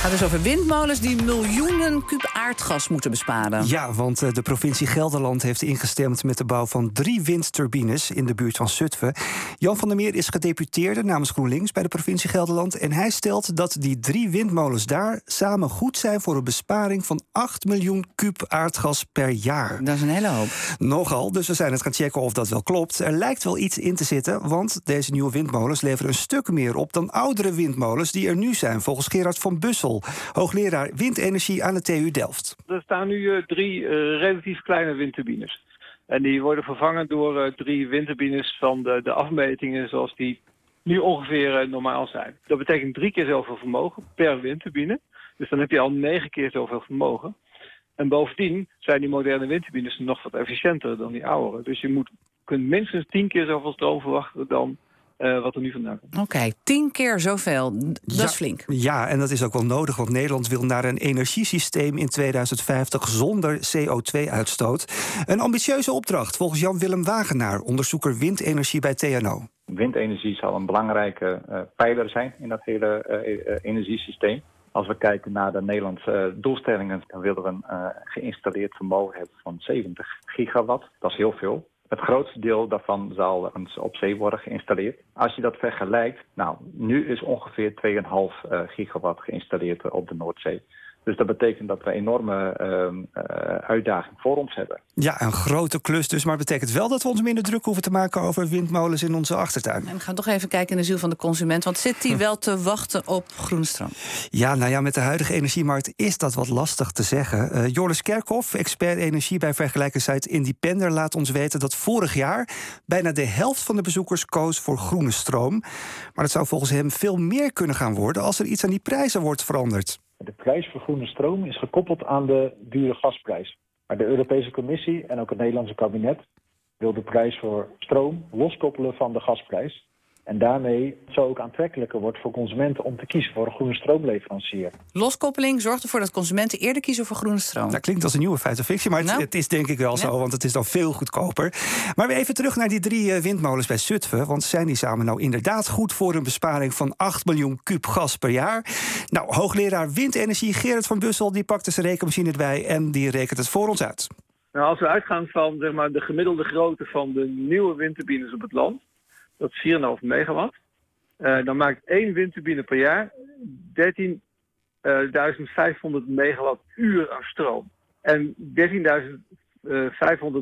Het gaat dus over windmolens die miljoenen kub aardgas moeten besparen. Ja, want eh, de provincie Gelderland heeft ingestemd met de bouw van drie windturbines in de buurt van Zutphen. Jan van der Meer is gedeputeerde namens GroenLinks bij de provincie Gelderland. En hij stelt dat die drie windmolens daar samen goed zijn voor een besparing van 8 miljoen kub aardgas per jaar. Dat is een hele hoop. Nogal, dus we zijn het gaan checken of dat wel klopt. Er lijkt wel iets in te zitten, want deze nieuwe windmolens leveren een stuk meer op dan oudere windmolens die er nu zijn, volgens Gerard van Bussel, hoogleraar windenergie aan de TU Delft. Er staan nu eh, drie eh, relatief kleine windturbines. En die worden vervangen door eh, drie windturbines van de, de afmetingen zoals die nu ongeveer normaal zijn. Dat betekent drie keer zoveel vermogen per windturbine. Dus dan heb je al negen keer zoveel vermogen. En bovendien zijn die moderne windturbines nog wat efficiënter dan die oudere. Dus je moet, kunt minstens tien keer zoveel stroom verwachten dan uh, wat er nu vandaan komt. Oké, tien keer zoveel. Dat ja, is flink. Ja, en dat is ook wel nodig, want Nederland wil naar een energiesysteem in 2050 zonder CO2-uitstoot. Een ambitieuze opdracht, volgens Jan-Willem Wagenaar, onderzoeker windenergie bij TNO. Windenergie zal een belangrijke uh, pijler zijn in dat hele uh, energiesysteem. Als we kijken naar de Nederlandse doelstellingen, dan willen we een geïnstalleerd vermogen hebben van 70 gigawatt. Dat is heel veel. Het grootste deel daarvan zal op zee worden geïnstalleerd. Als je dat vergelijkt, nou, nu is ongeveer 2,5 uh, gigawatt geïnstalleerd op de Noordzee. Dus dat betekent dat we een enorme uh, uh, uitdaging voor ons hebben. Ja, een grote klus dus. Maar het betekent wel dat we ons minder druk hoeven te maken over windmolens in onze achtertuin. En we gaan toch even kijken in de ziel van de consument. Want zit die wel te wachten op groene stroom? Ja, nou ja, met de huidige energiemarkt is dat wat lastig te zeggen. Uh, Joris Kerkhoff, expert energie bij vergelijkersite Independer, laat ons weten dat vorig jaar bijna de helft van de bezoekers koos voor groene stroom. Maar het zou volgens hem veel meer kunnen gaan worden als er iets aan die prijzen wordt veranderd. Prijs voor groene stroom is gekoppeld aan de dure gasprijs. Maar de Europese Commissie en ook het Nederlandse kabinet wil de prijs voor stroom loskoppelen van de gasprijs. En daarmee zo ook aantrekkelijker wordt voor consumenten om te kiezen voor een groene stroomleverancier. Loskoppeling zorgt ervoor dat consumenten eerder kiezen voor groene stroom. Dat klinkt als een nieuwe feit of fictie, maar Nou. het, het is denk ik wel zo, want het is dan veel goedkoper. Maar weer even terug naar die drie eh, windmolens bij Zutphen. Want zijn die samen nou inderdaad goed voor een besparing van 8 miljoen kub gas per jaar? Nou, hoogleraar windenergie Gerard van Bussel die pakte zijn rekenmachine erbij en die rekent het voor ons uit. Nou, als we uitgaan van zeg maar, de gemiddelde grootte van de nieuwe windturbines op het land, dat is 4,5 megawatt, uh, dan maakt één windturbine per jaar 13.500 megawattuur aan stroom. En 13.500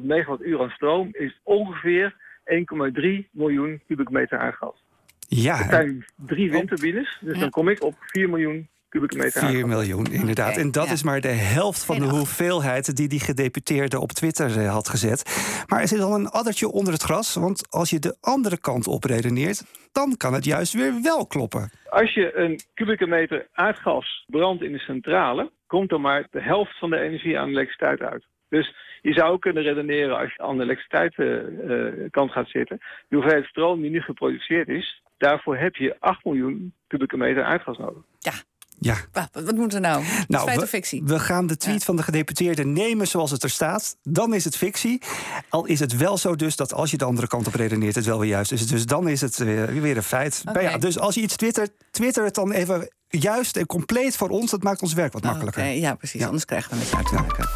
megawattuur aan stroom is ongeveer 1,3 miljoen kubieke meter aardgas. Ja, Dat zijn drie windturbines, dus dan kom ik op 4 miljoen kubieke meter 4 aardgas. miljoen, inderdaad. En dat ja. is maar de helft van de hoeveelheid die die gedeputeerde op Twitter eh, had gezet. Maar er zit al een addertje onder het gras. Want als je de andere kant op redeneert, dan kan het juist weer wel kloppen. Als je een kubieke meter aardgas brandt in de centrale, komt er maar de helft van de energie aan elektriciteit uit. Dus je zou ook kunnen redeneren als je aan de elektriciteitskant gaat zitten. De hoeveelheid stroom die nu geproduceerd is, daarvoor heb je 8 miljoen kubieke meter aardgas nodig. Ja, Ja, wa- wat moet er nou? nou feit of fictie? we gaan de tweet Ja. van de gedeputeerde nemen zoals het er staat. Dan is het fictie. Al is het wel zo dus dat als je de andere kant op redeneert... het wel weer juist is. Dus dan is het weer, weer een feit. Maar ja, dus als je iets twittert, twitter het dan even juist en compleet voor ons. Dat maakt ons werk wat makkelijker. Oké, ja, precies. Ja. Anders krijgen we met jou te maken.